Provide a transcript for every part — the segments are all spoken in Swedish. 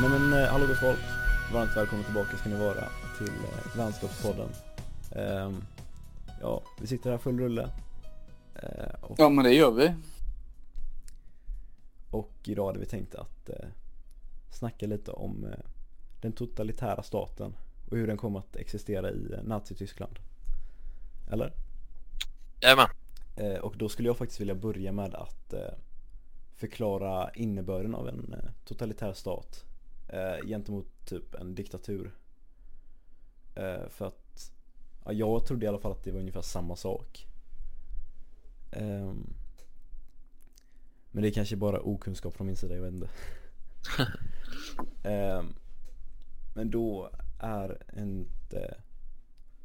Nej men eh, hallå gott folk, varmt välkomna tillbaka ska ni vara till eh, Vänskapspodden Ehm, Ja, vi sitter här full rulle Eh, och, Ja men det gör vi. och idag hade vi tänkt att eh, snacka lite om eh, den totalitära staten och hur den kommer att existera i eh, Nazityskland Eller? Jajamän. Eh, och då skulle jag faktiskt vilja börja med att eh, förklara innebörden av en eh, totalitär stat eh, gentemot typ en diktatur. Eh, för att ja, jag trodde i alla fall att det var ungefär samma sak. Ehm, men det är kanske bara okunskap från min sida, jag vet inte. Ehm, men då är eh,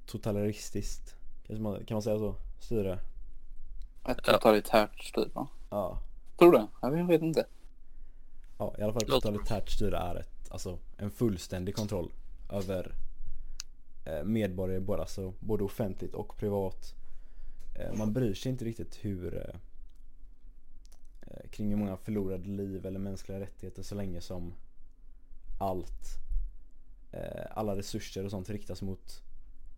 totalitaristiskt, kanske man, kan man säga så, styre? Ett totalitärt styre. Ja, Tror du det? Jag vet inte. Ja, i alla fall ett totalitärt styre är ett, alltså en fullständig kontroll över eh, medborgare, både, alltså, både offentligt och privat. Eh, man bryr sig inte riktigt hur eh, kring hur många förlorade liv eller mänskliga rättigheter så länge som allt, alla resurser och sånt riktas mot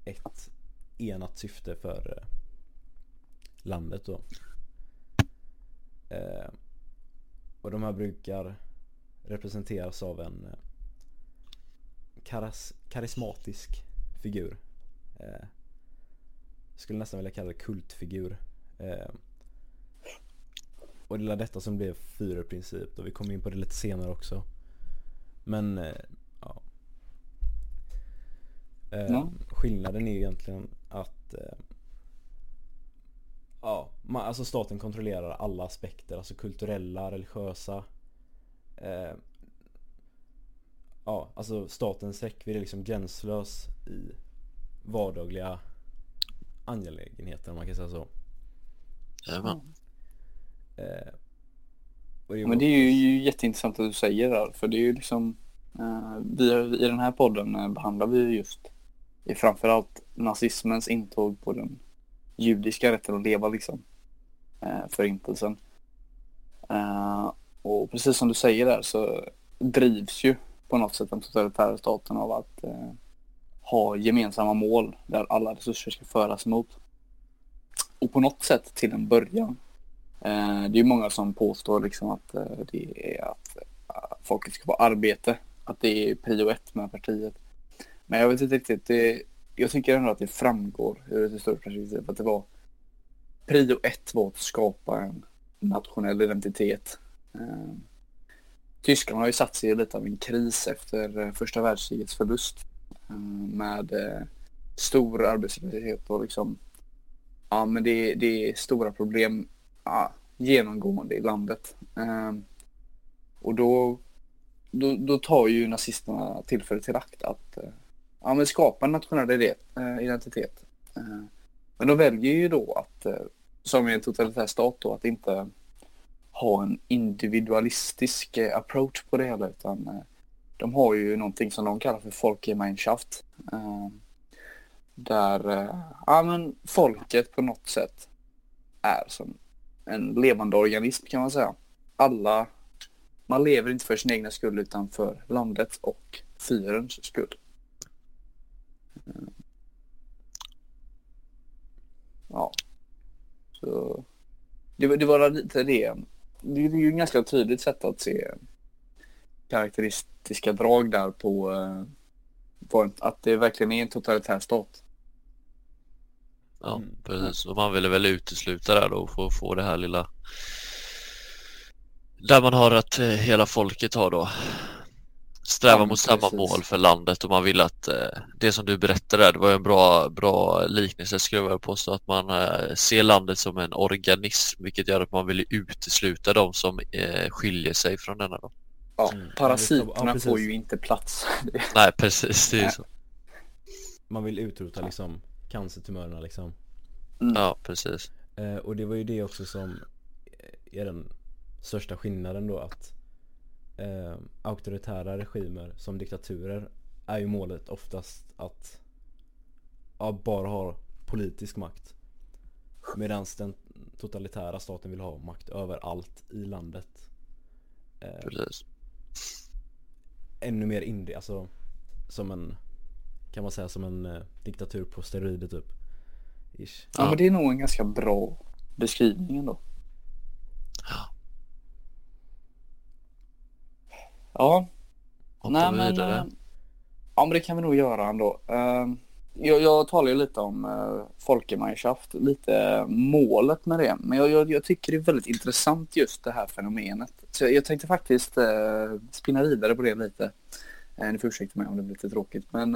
ett enat syfte för landet då. Och de här brukar representeras av en eh, karas, karismatisk figur. Eh, skulle nästan vilja kalla det kultfigur. Eh, och det är detta som blev Führerprincip och vi kommer in på det lite senare också. Men eh, ja. Eh. Skillnaden är ju egentligen att eh, Ja, man, alltså staten kontrollerar alla aspekter, alltså kulturella, religiösa eh, Ja, alltså statens räckvidd är liksom gränslös i vardagliga angelägenheter om man kan säga så Jajamän. eh, det Men det är ju, ju jätteintressant att du säger det här. För det är ju liksom. Eh, vi, I den här podden eh, behandlar vi ju just i framförallt nazismens intåg på den judiska rätten att leva liksom. Eh, förintelsen. Eh, och precis som du säger där så drivs ju på något sätt den totalitära staten av att eh, ha gemensamma mål där alla resurser ska föras mot. Och på något sätt till en början Eh, det är ju många som påstår liksom att eh, det är att eh, folket ska få arbete. Att det är prio ett med partiet. Men jag vet inte riktigt. Det, jag tycker ändå att det framgår ur ett större perspektiv att det var prio ett var att skapa en nationell identitet. Ehm, Tyskarna Tyskland har ju satt sig i lite av en kris efter eh, första världskrigets förlust. Ehm, med eh, stor arbetslöshet och liksom Ja men det, det är stora problem ja, genomgående i landet. Ehm, och då, då, då tar ju nazisterna tillfället till akt att eh, ja, men skapa en nationell identitet. Men de väljer ju då att, som i en totalitär stat då, att inte ha en individualistisk eh, approach på det hela utan eh, de har ju någonting som de kallar för Folkgemeinschaft. Eh, där ja, men folket på något sätt är som en levande organism kan man säga. Alla, man lever inte för sin egna skull utan för landets och fyrens skull. Ja. Så det, det var lite det. Det är ju ett ganska tydligt sätt att se karaktäristiska drag där på eh, på att det verkligen är en totalitär stat. Ja, Mm. precis. Och man ville väl utesluta det då för att få det här lilla där man har att eh, hela folket har då sträva Ja, men mot samma precis. mål för landet och man vill att eh, det som du berättade där, det var en bra, bra liknelse skulle jag påstå att man eh, ser landet som en organism vilket gör att man vill utesluta de som eh, skiljer sig från denna då. Ja, Mm. Ja, parasiterna precis. får ju inte plats. Nej precis, det är ju så. Man vill utrota liksom cancertumörerna liksom Ja precis. Eh, och det var ju det också som är den största skillnaden då att eh, auktoritära regimer som diktaturer är ju målet oftast att ja, bara ha politisk makt. Medan den totalitära staten vill ha makt över allt i landet. Eh, precis. ännu mer indie, alltså som en, kan man säga som en eh, diktatur på steroider typ. Ish. Ja, men det är nog en ganska bra beskrivning ändå. Ja, Hoppar nej vi men... vidare. eh, Ja men det kan vi nog göra ändå. Eh, Jag, jag talar ju lite om uh, Folkemeinschaft, lite målet med det. Men jag, jag, jag tycker det är väldigt intressant just det här fenomenet. Så jag, jag tänkte faktiskt uh, spinna vidare på det lite. Uh, ni får ursäkta mig om det blir lite tråkigt. Men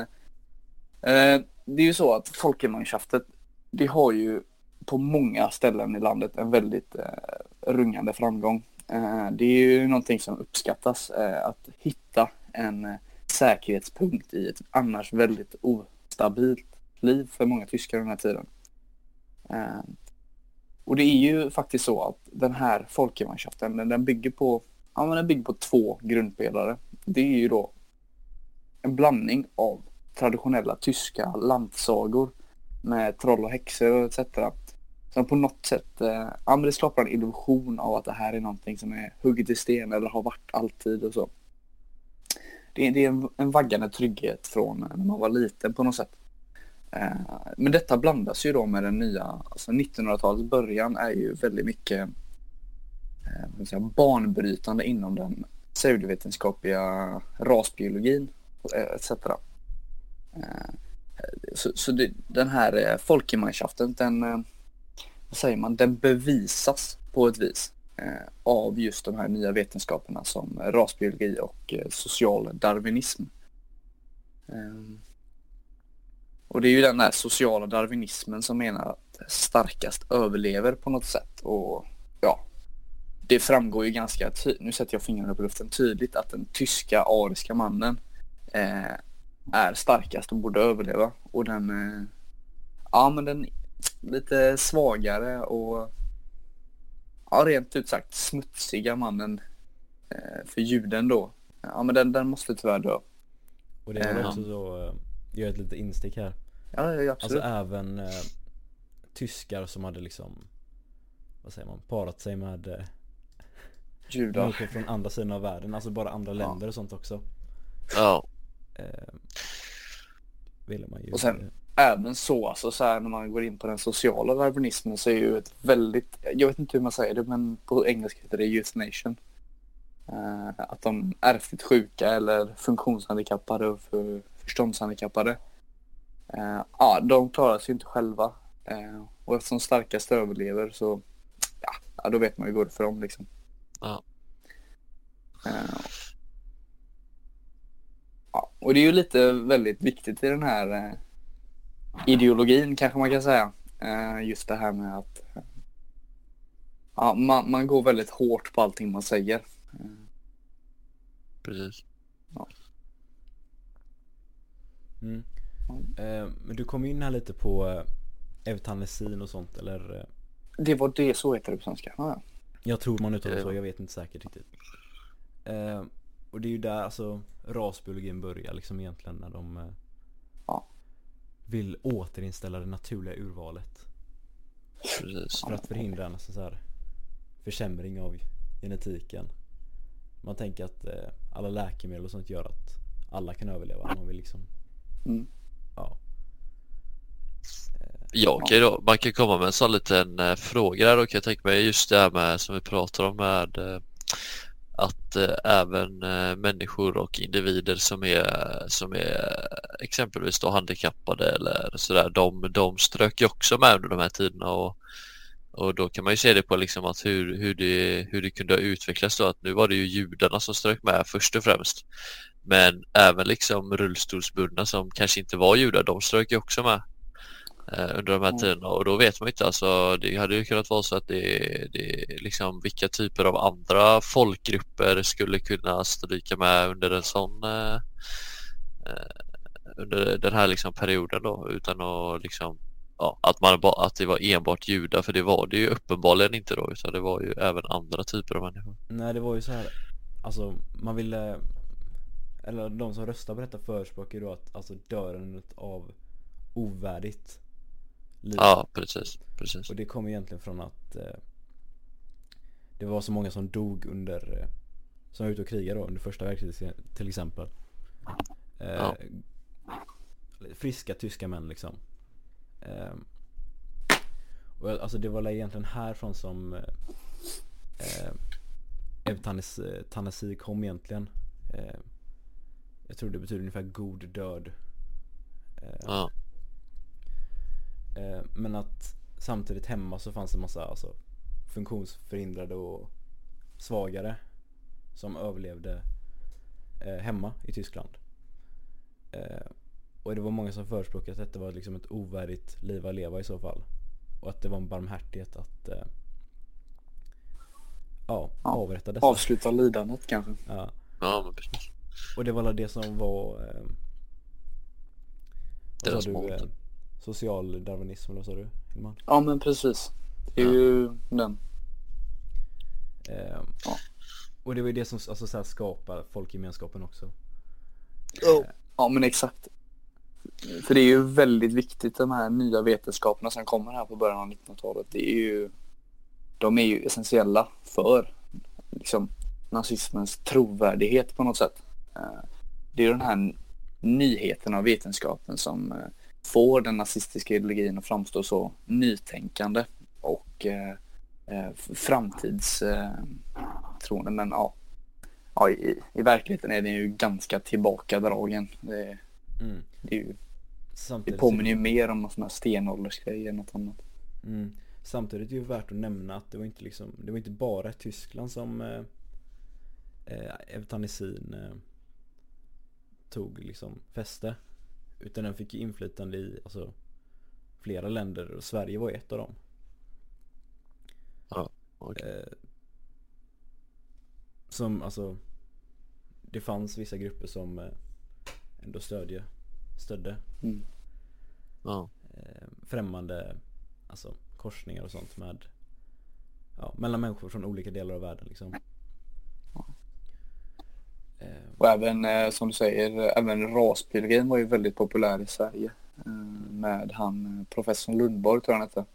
eh, det är ju så att Folkemeinschaftet, det har ju på många ställen i landet en väldigt uh, rungande framgång. Eh, det är ju någonting som uppskattas, eh, att hitta en eh, säkerhetspunkt i ett annars väldigt ostabilt liv för många tyskar den här tiden. Och det är ju faktiskt så att den här folkgemenskapen, den, bygger på ja, men den bygger på två grundpelare. Det är ju då en blandning av traditionella tyska landsagor med troll och häxor etc. Som på något sätt eh, ja, men det skapar en illusion av att det här är någonting som är hugget i sten eller har varit alltid och så. Det är, det är en, en vaggande trygghet från när man var liten på något sätt. Eh, men detta blandas ju då med den nya, alltså 1900-talets början är ju väldigt mycket eh, säga, banbrytande inom den pseudovetenskapliga rasbiologin eh, etc. Eh, så så det, den här eh, den, eh, vad säger man, den bevisas på ett vis eh, av just de här nya vetenskaperna som rasbiologi och eh, social darwinism. Eh, och det är ju den här sociala darwinismen som menar att starkast överlever på något sätt. Och ja, det framgår ju ganska tydligt, nu sätter jag fingrarna på luften, tydligt att den tyska ariska mannen eh, är starkast och borde överleva. Och den, eh, ja men den lite svagare och ja, rent ut sagt smutsiga mannen eh, för juden då. Ja men den, den måste tyvärr dö. Och det är väl Eh. också så, eh, gör ett litet instick här. Ja, ja Alltså absolut. även eh, tyskar som hade liksom, vad säger man, parat sig med eh, Judar. från andra sidan av världen, alltså bara andra Ja. länder och sånt också. Ja, Eh, ville man ju Och sen- Även så, alltså så här när man går in på den sociala darwinismen så är ju ett väldigt, jag vet inte hur man säger det men på engelska heter det youth nation. Eh, att de ärftligt sjuka eller funktionshandikappade och för, förståndshandikappade. eh, ja, de klarar sig inte själva. Eh, och eftersom starkast överlever så, ja, ja, då vet man ju hur det går för dem liksom. Ja. Ja, och det är ju lite väldigt viktigt i den här ideologin kanske man kan säga. Eh, just det här med att ja, man, man går väldigt hårt på allting man säger. precis. mm. eh, Men du kom in här lite på eh, eutanasin och sånt eller? Det var det, så heter det på svenska. Ja, ja. Jag tror man uttalar det så, Ja. jag vet inte säkert riktigt. Eh, och det är ju där alltså rasbiologin börjar liksom egentligen när de eh, Ja. Vill återinställa det naturliga urvalet. precis. För att förhindra en så här, försämring av genetiken. Man tänker att eh, alla läkemedel och sånt gör att alla kan överleva. Man vill liksom, Mm. ja. Ja, okej då. Man kan komma med en sån liten eh, fråga där kan jag tänka mig just det här med som vi pratar om med eh, att eh, även eh, människor och individer som är, som är exempelvis då handikappade eller sådär, de, de strök ju också med under de här tiderna och, och då kan man ju se det på liksom att hur, hur, det, hur det kunde ha utvecklats då att nu var det ju judarna som strök med först och främst. Men även liksom rullstolsbundna som kanske inte var judar, de strök ju också med under de här Mm. tiderna och då vet man inte alltså det hade ju kunnat vara så att det, det liksom vilka typer av andra folkgrupper skulle kunna stryka med under en sån eh, eh, under den här liksom perioden då utan att liksom ja, att, man, att det var enbart judar för det var det ju uppenbarligen inte då utan det var ju även andra typer av människor. Nej det var ju så här, alltså man ville, eller de som röstar på detta förespråkar ju då att alltså dödandet av ovärdigt liv. Ja precis, precis. Och det kommer egentligen från att eh, det var så många som dog under eh, som var ute och krigade då under första världskriget till exempel. Eh, Ja. Friska tyska män liksom. Eh, och alltså det var egentligen härifrån som eh, eh, eutanasi eutanasi kom egentligen. Eh, jag tror det betyder ungefär god död. Eh, Ja, Eh, Men att samtidigt hemma så fanns det massa alltså, funktionsförhindrade och svagare som överlevde eh, hemma i Tyskland. Eh, och det var många som förespråkade att detta var liksom ett ovärdigt liv att leva i så fall. Och att det var en barmhärtighet att eh, ja, Ja, avrätta dessa. Avsluta lidandet kanske. Ja. ja men precis. Och det var väl det som var eh, Vad Deras sa du? Eh, social darwinism eller vad sa du Hilman? Ja men precis. Det är Ja. ju den. Eh, Ja. Och det var ju det som alltså, så här, skapar folkgemenskapen också. Ja men exakt. För det är ju väldigt viktigt de här nya vetenskaperna som kommer här på början av 1900-talet. Det är ju, de är ju essentiella för liksom, nazismens trovärdighet på något sätt. Eh, Det är den här nyheten av vetenskapen som eh, får den nazistiska ideologin att framstå så nytänkande och eh, eh, framtidstroende. Men ja, ja i, i verkligheten är den ju ganska tillbakadragen. Det, Mm. det, är ju, det påminner ju mer om sån här stenåldersgrej än något annat. mm. Samtidigt är det ju värt att nämna att det var inte liksom, det var inte bara Tyskland som eh, eh, eutanasin eh, tog liksom fäste. Utan den fick ju inflytande i alltså, flera länder och Sverige var ett av dem. Okej. Eh, som alltså Det fanns vissa grupper som eh, ändå stödje, stödde Mm. Ja, eh, främmande alltså korsningar och sånt med ja, mellan människor från olika delar av världen liksom. Och även eh, som du säger, även rasbiologin var ju väldigt populär i Sverige. Eh, med han eh, professor Lundborg tror jag han hette.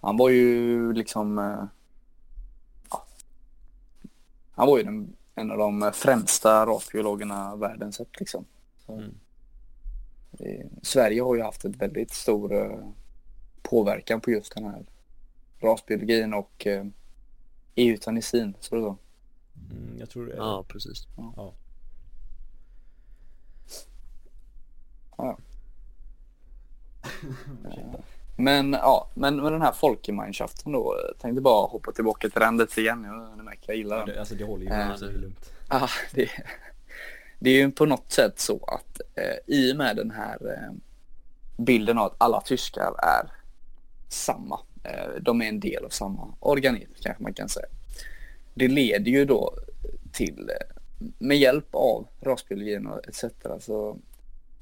Han var ju liksom ja, Han var ju den, en av de främsta rasbiologerna världen sett liksom. Mm. Sverige har ju haft ett väldigt stor påverkan på just den här rasbiologin och eutanasin. Så det så. Mm, jag tror det är ja precis. ja. Men ja, men med den här Folkegemeinschaften då. Tänkte bara hoppa tillbaka till den lite igen. Jag, märker, jag gillar Ja, den. det, alltså det håller ju Eh, med, så det är lugnt. Ja, det, det är ju på något sätt så att eh, i och med den här eh, bilden av att alla tyskar är samma. Eh, de är en del av samma organism kanske man kan säga. Det leder ju då till, eh, med hjälp av rasbiologin och etc. Så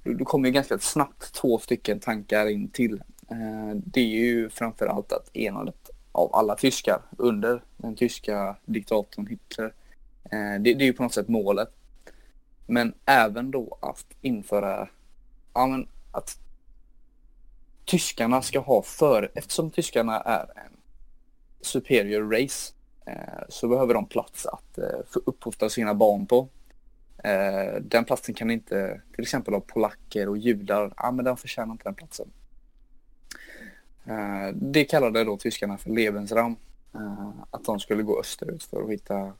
du, du kommer ju ganska snabbt två stycken tankar in till. Eh, det är ju framförallt att enandet av alla tyskar under den tyska diktatorn Hitler eh, Det, det är ju på något sätt målet. Men även då att införa, ja men att tyskarna ska ha för, eftersom tyskarna är en superior race Eh, så behöver de plats att eh, få uppfostra sina barn på. Eh, den platsen kan inte till exempel av polacker och judar, ja men den förtjänar inte den platsen. Det kallade då tyskarna för Lebensraum. Att de skulle gå österut för att hitta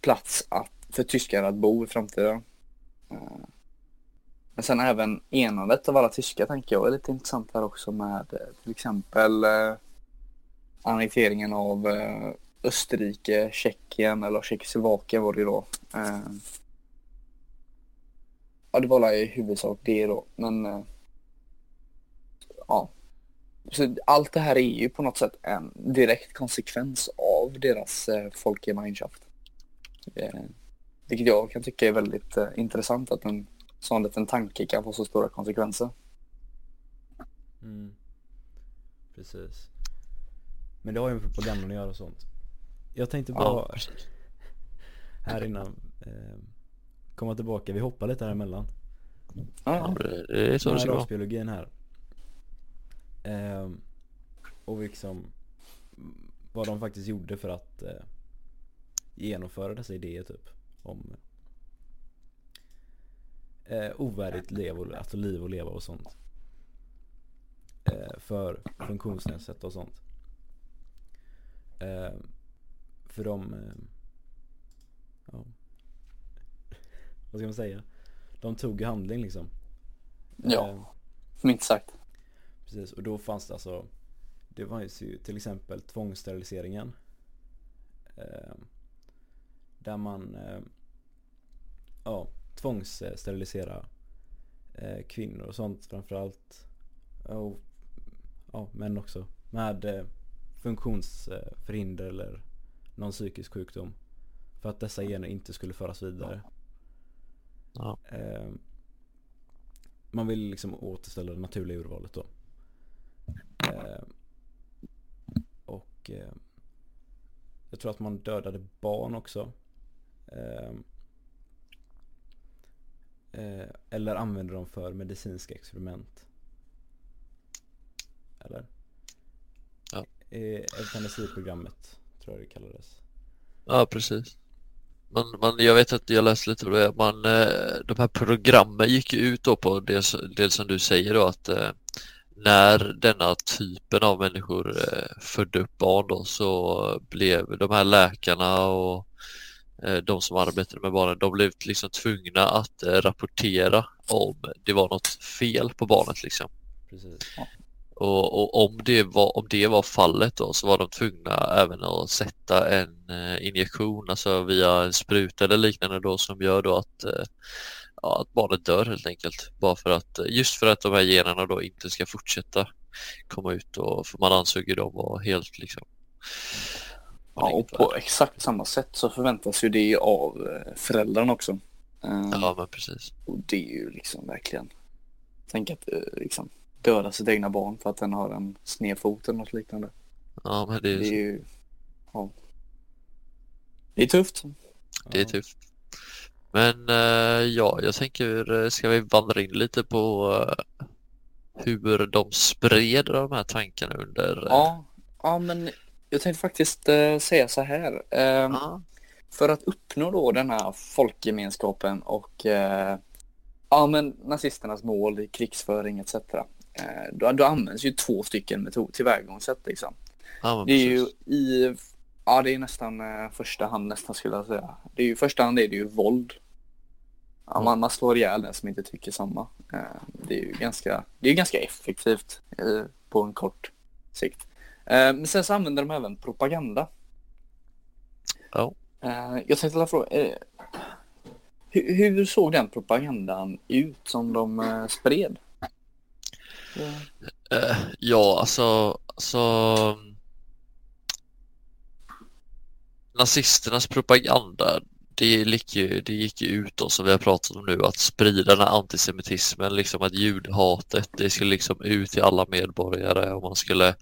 plats att, för tyskar att bo i framtiden. Men sen även enandet av alla tyskar tänker jag är lite intressant här också med till exempel annekteringen av Österrike, Tjeckien eller Tjeckoslovakien var det ju då. Eh, Ja, det var väl i huvudsak det då, men eh, ja. Så allt det här är ju på något sätt en direkt konsekvens av deras eh, Folkegemeinschaft. Eh, vilket jag kan tycka är väldigt eh, intressant att en sån liten tanke kan få så stora konsekvenser. Mm. Precis. Men det har ju med propagandan att göra och sånt. Jag tänkte bara Ja, här innan eh, komma tillbaka, vi hoppar lite här emellan. Ja, det, är så det ska vara. rasbiologin här. Ehm, och liksom vad de faktiskt gjorde för att eh, genomföra dessa idéer typ om eh, ovärdigt lev och, alltså liv och leva och sånt. Eh, för funktionsnedsatta och sånt. Eh, för de, eh, ja, vad ska man säga? De tog i handling liksom. Ja. Eh, Minst sagt. Precis, och då fanns det alltså Det var ju till exempel tvångssteriliseringen eh, Där man eh, Ja, tvångssterilisera eh, kvinnor och sånt framförallt och, Ja, män också Med eh, funktionsförhinder eller någon psykisk sjukdom För att dessa gener inte skulle föras vidare Ja. eh, Man vill liksom återställa det naturliga urvalet då Eh, och eh, jag tror att man dödade barn också. Eh, eh, eller använde dem för medicinska experiment. Eller? Ja. Eh, eutanasiprogrammet tror jag det kallades. Ja, precis. Man, man, jag vet att jag läste lite om det. Man, eh, de här programmen gick ju ut då på det, det som du säger då att eh, när denna typen av människor eh, födde upp barn då så blev de här läkarna och de som arbetade med barnen, de blev liksom tvungna att rapportera om det var något fel på barnet liksom. Precis. Och, och om, det var, om det var fallet då så var de tvungna även att sätta en eh, injektion, alltså via en spruta eller liknande då som gör då att, eh, ja, att barnet dör helt enkelt. Bara för att, just för att de här generna då inte ska fortsätta komma ut och för man ansåg ju dem vara helt liksom Ja, och på exakt samma sätt så förväntas ju det av eh, föräldrarna också. Eh, Ja men precis. Och det är ju liksom verkligen. Tänk att eh, liksom döda sitt egna barn för att den har en sned fot eller något liknande. Ja men det är, Det är ju, ja. Det är tufft. det är Ja. tufft. Men eh, ja, jag tänker, eh, ska vi vandra in lite på eh, hur de spred de här tankarna under Ja, ja men jag tänkte faktiskt säga så här. Eh, ja. För att uppnå då den här folkgemenskapen och ja, men nazisternas mål i krigsföring etc. Eh, då, då används ju två stycken metod tillvägagångssätt liksom. ja Det är ju i, ja det är nästan eh, första hand nästan skulle jag säga. Det är ju första hand är det ju våld. Ja, Ja. man, man slår ihjäl den som inte tycker samma. Eh, det är ju ganska, det är ganska effektivt på en kort sikt. Men sen så använder de även propaganda. Ja. Jag tänkte fråga, hur, såg den propagandan ut som de spred? Ja. Eh, ja, alltså, alltså nazisternas propaganda det gick, ju, det gick ju ut då som vi har pratat om nu att sprida den här antisemitismen, liksom att judehatet det skulle liksom ut till alla medborgare och man skulle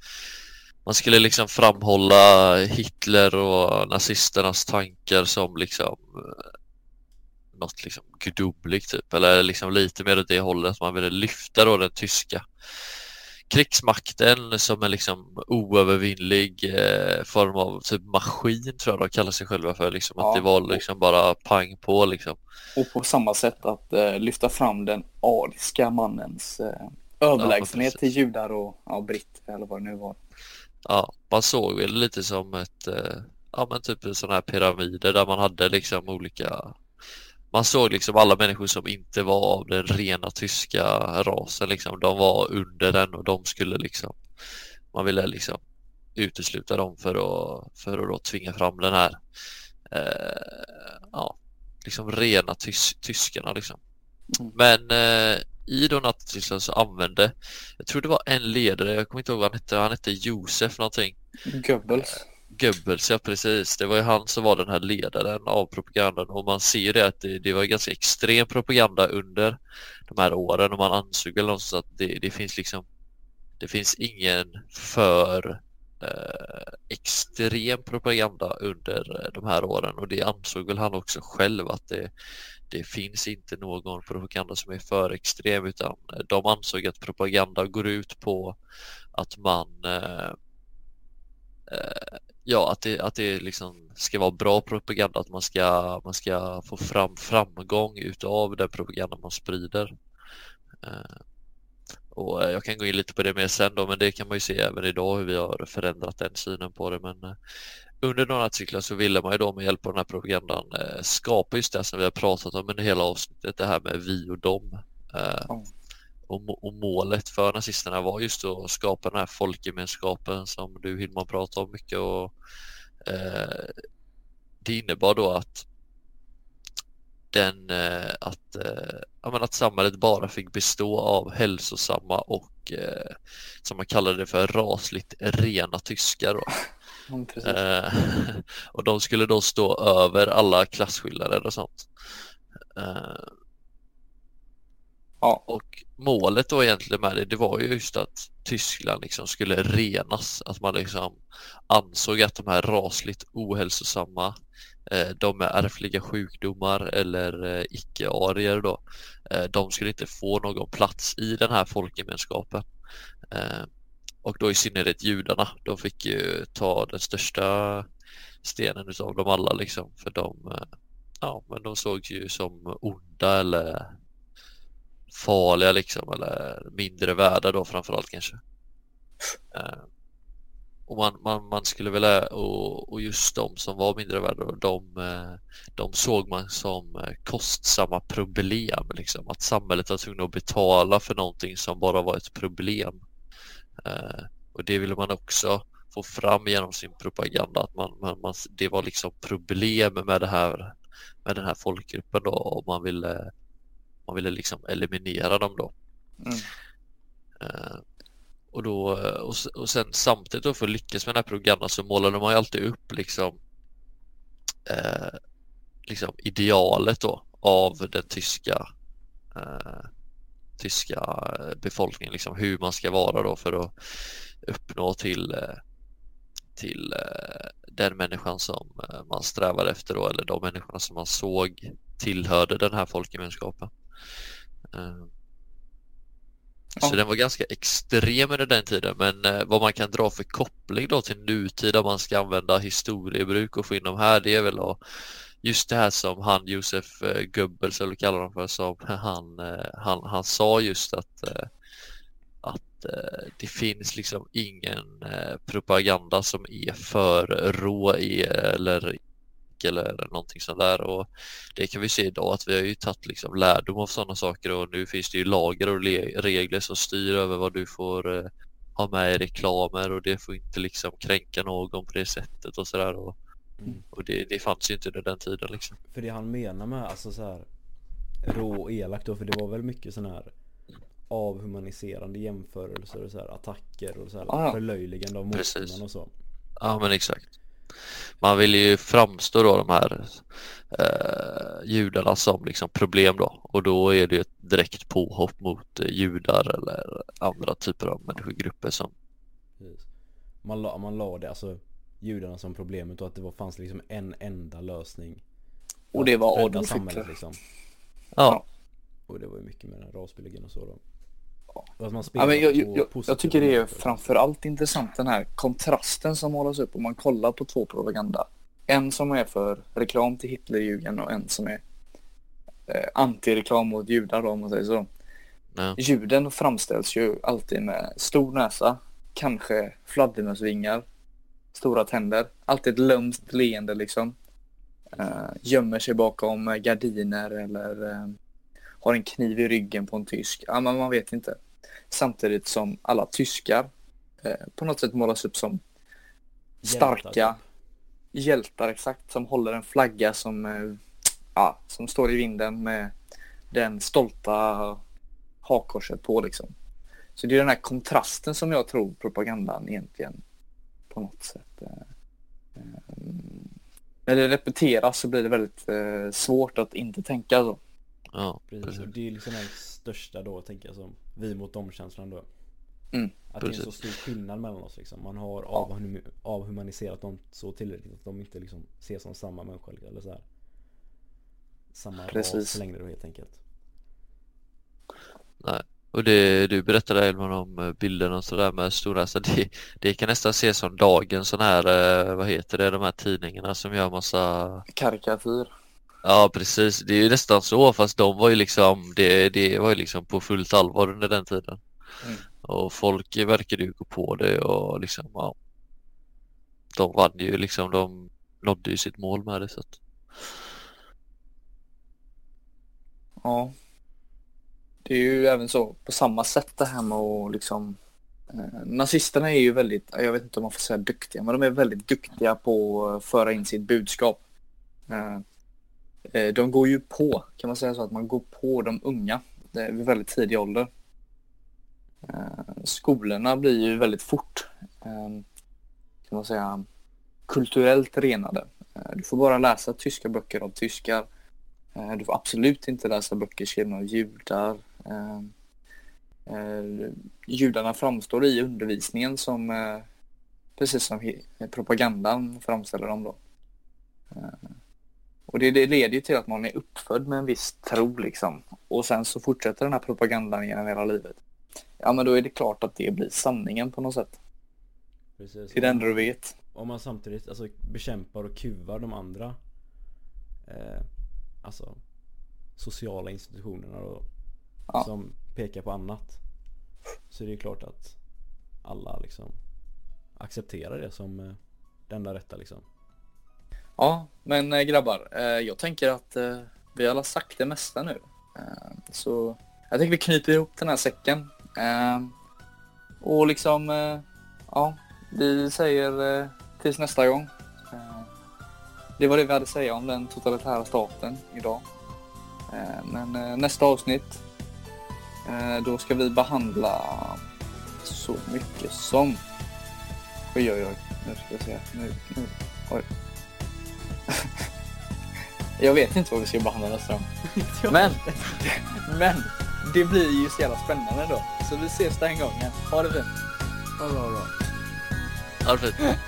man skulle liksom framhålla Hitler och nazisternas tankar som liksom något liksom gudomligt typ eller liksom lite mer åt det hållet man ville lyfta då den tyska krigsmakten som en liksom oövervinnlig eh, form av typ maskin tror jag de kallar sig själva för liksom Ja. att det var liksom bara pang på liksom. Och på samma sätt att eh, lyfta fram den ariska mannens eh, överlägsenhet precis. till judar och ja, britter eller vad det nu var. Ja, man såg väl lite som ett, eh, ja men typ sådana här pyramider där man hade liksom olika man såg liksom alla människor som inte var av den rena tyska rasen liksom. De var under den och de skulle liksom man ville liksom utesluta dem för att, för att då tvinga fram den här eh, ja, liksom rena tys, tyskarna liksom. Mm. Men eh, i då Nazityskland så använde, jag tror det var en ledare, jag kommer inte ihåg vad han hette, han hette Josef någonting. Goebbels. Goebbels, ja precis. Det var ju han som var den här ledaren av propagandan. Och man ser det att det, det var ganska extrem propaganda under de här åren. Och man ansåg väl någonstans att det, det finns liksom det finns ingen för eh, extrem propaganda under de här åren. Och det ansåg väl han också själv att det, det finns inte någon propaganda som är för extrem utan de ansåg att propaganda går ut på att man eh, eh, ja, att det, att det liksom ska vara bra propaganda, att man ska, man ska få fram framgång utav den propaganda man sprider. Eh, och jag kan gå in lite på det mer sen då, men det kan man ju se även idag hur vi har förändrat den synen på det. Men eh, under några artiklar så ville man ju då med hjälp av den här propagandan eh, skapa just det som vi har pratat om under hela avsnittet, det här med vi och dem. Mm. Eh, och, och, målet för nazisterna var just att skapa den här folkgemenskapen som du Hilman pratar om mycket och eh, det innebar då att den, eh, att, eh, ja, att samhället bara fick bestå av hälsosamma och eh, som man kallade det för rasligt rena tyskar. Mm, och de skulle då stå över alla klasskillnader och sånt. Eh, Ja. Och målet då egentligen med det, det var ju just att Tyskland liksom skulle renas. Att man liksom ansåg att de här rasligt ohälsosamma, eh, de med ärftliga sjukdomar eller eh, icke-arier då, eh, de skulle inte få någon plats i den här folkgemenskapen. Eh, och då i synnerhet judarna, de fick ju ta den största stenen utav dem alla liksom, för de, eh, ja, men de sågs ju som onda eller farliga liksom eller mindre värda då framförallt kanske. Eh, och man, man, man skulle vilja och, och just de som var mindre värda de, eh, de såg man som eh, kostsamma problem liksom att samhället var tvungna att betala för någonting som bara var ett problem. Och det ville man också få fram genom sin propaganda att man, man, man, det var liksom problem med det här med den här folkgruppen då och man ville man ville liksom eliminera dem då. Mm. Uh, och då och, och sen samtidigt då för att lyckas med den här propagandan så målade man ju alltid upp liksom uh, liksom idealet då av den tyska uh, tyska befolkningen, liksom hur man ska vara då för att uppnå till till den människan som man strävar efter då eller de människorna som man såg tillhörde den här folkgemenskapen. Eh, så ja. den var ganska extrem under den tiden men eh, vad man kan dra för koppling då till nutida man ska använda historiebruk och få in dem här det är väl att just det här som han Josef eh, Goebbels eller kallar honom för som han, han, han sa just att att det finns liksom ingen propaganda som är för rå eller eller någonting sånt där och det kan vi se idag att vi har ju tagit liksom lärdom av sådana saker och nu finns det ju lagar och regler som styr över vad du får eh, ha med i reklamer och det får inte liksom kränka någon på det sättet och sådär och, mm. och det, det fanns ju inte under den tiden liksom. För det han menar med alltså så här rå och elak då för det var väl mycket sån här avhumaniserande jämförelser och så här attacker och så här ah, förlöjligande av motståndaren och så. Ja men exakt man vill ju framstå då de här eh, judarna som liksom problem då. Och då är det ett direkt påhopp mot eh, judar eller andra typer av människogrupper som man la, man la det alltså judarna som problemet och att det var, fanns liksom en enda lösning. Och det var Adolf Hitler. liksom. ja. och det var ju mycket med den rasbiologin och så då att man ja, men jag, jag, jag, tycker det är framförallt intressant den här kontrasten som målas upp om man kollar på två propaganda. En som är för reklam till Hitlerjugend och en som är eh, antireklam mot judar då, om man säger så. Ja. Juden framställs ju alltid med stor näsa, kanske fladdermösvingar, stora tänder, alltid ett lömskt leende liksom. Uh, gömmer sig bakom gardiner eller uh, har en kniv i ryggen på en tysk. Ja, men man vet inte. Samtidigt som alla tyskar eh, på något sätt målas upp som starka hjältar, typ. hjältar exakt, som håller en flagga som, eh, ja, som står i vinden med den stolta hakkorset på liksom. Så det är den här kontrasten som jag tror propagandan egentligen på något sätt. Eh, eh, när det repeteras så blir det väldigt eh, svårt att inte tänka så. Ja, precis. Det är liksom den största då, tänker jag, som vi mot dem-känslan då. Mm, att precis. det är en så stor skillnad mellan oss liksom. Man har avhum avhumaniserat dem så tillräckligt att de inte liksom ses som samma människa eller så här. Samma ras längre då helt enkelt. Nej, Och det du berättade Elman om eh, bilden och sådär med stora, så det, det kan nästan ses som dagens sån här, eh, vad heter det, de här tidningarna som gör massa Karikatyr. Ja precis, det är ju nästan så fast de var ju liksom, det, det var ju liksom på fullt allvar under den tiden. Mm. Och folk verkade ju gå på det och liksom, ja. De vann ju liksom, de nådde ju sitt mål med det så att. Ja. Det är ju även så på samma sätt det här med att liksom eh, Nazisterna är ju väldigt, jag vet inte om man får säga duktiga, men de är väldigt duktiga på att föra in sitt budskap. Eh, Eh, de går ju på, kan man säga så, att man går på de unga vid väldigt tidig ålder. Eh, skolorna blir ju väldigt fort, eh, kan man säga, kulturellt renade. Du får bara läsa tyska böcker av tyskar. Du får absolut inte läsa böcker skrivna av judar. Judarna framstår i undervisningen som precis som propagandan framställer dem då. Och det, det leder ju till att man är uppfödd med en viss tro liksom. Och sen så fortsätter den här propagandan genom hela livet. Ja men då är det klart att det blir sanningen på något sätt. Precis. Det är det enda du vet. Om man samtidigt alltså, bekämpar och kuvar de andra eh, Alltså Sociala institutionerna då, Ja. Som pekar på annat Så är det ju klart att Alla liksom Accepterar det som eh, Det enda rätta liksom Ja, men eh, grabbar, eh, jag tänker att eh, vi har sagt det mesta nu. Så jag tänker vi knyter ihop den här säcken. Och liksom, ja, vi säger tills nästa gång. Det var det vi hade att säga om den totalitära staten idag. Men nästa avsnitt, då ska vi behandla så mycket som... Oj, oj, oj. Nu ska vi se. Nu, nu. Oj. Jag vet inte vad vi ska behandla nästa gång. Men, men det blir ju så jävla spännande då. Så vi ses den gången. Ha det fint. Bra bra bra Ja, det fint.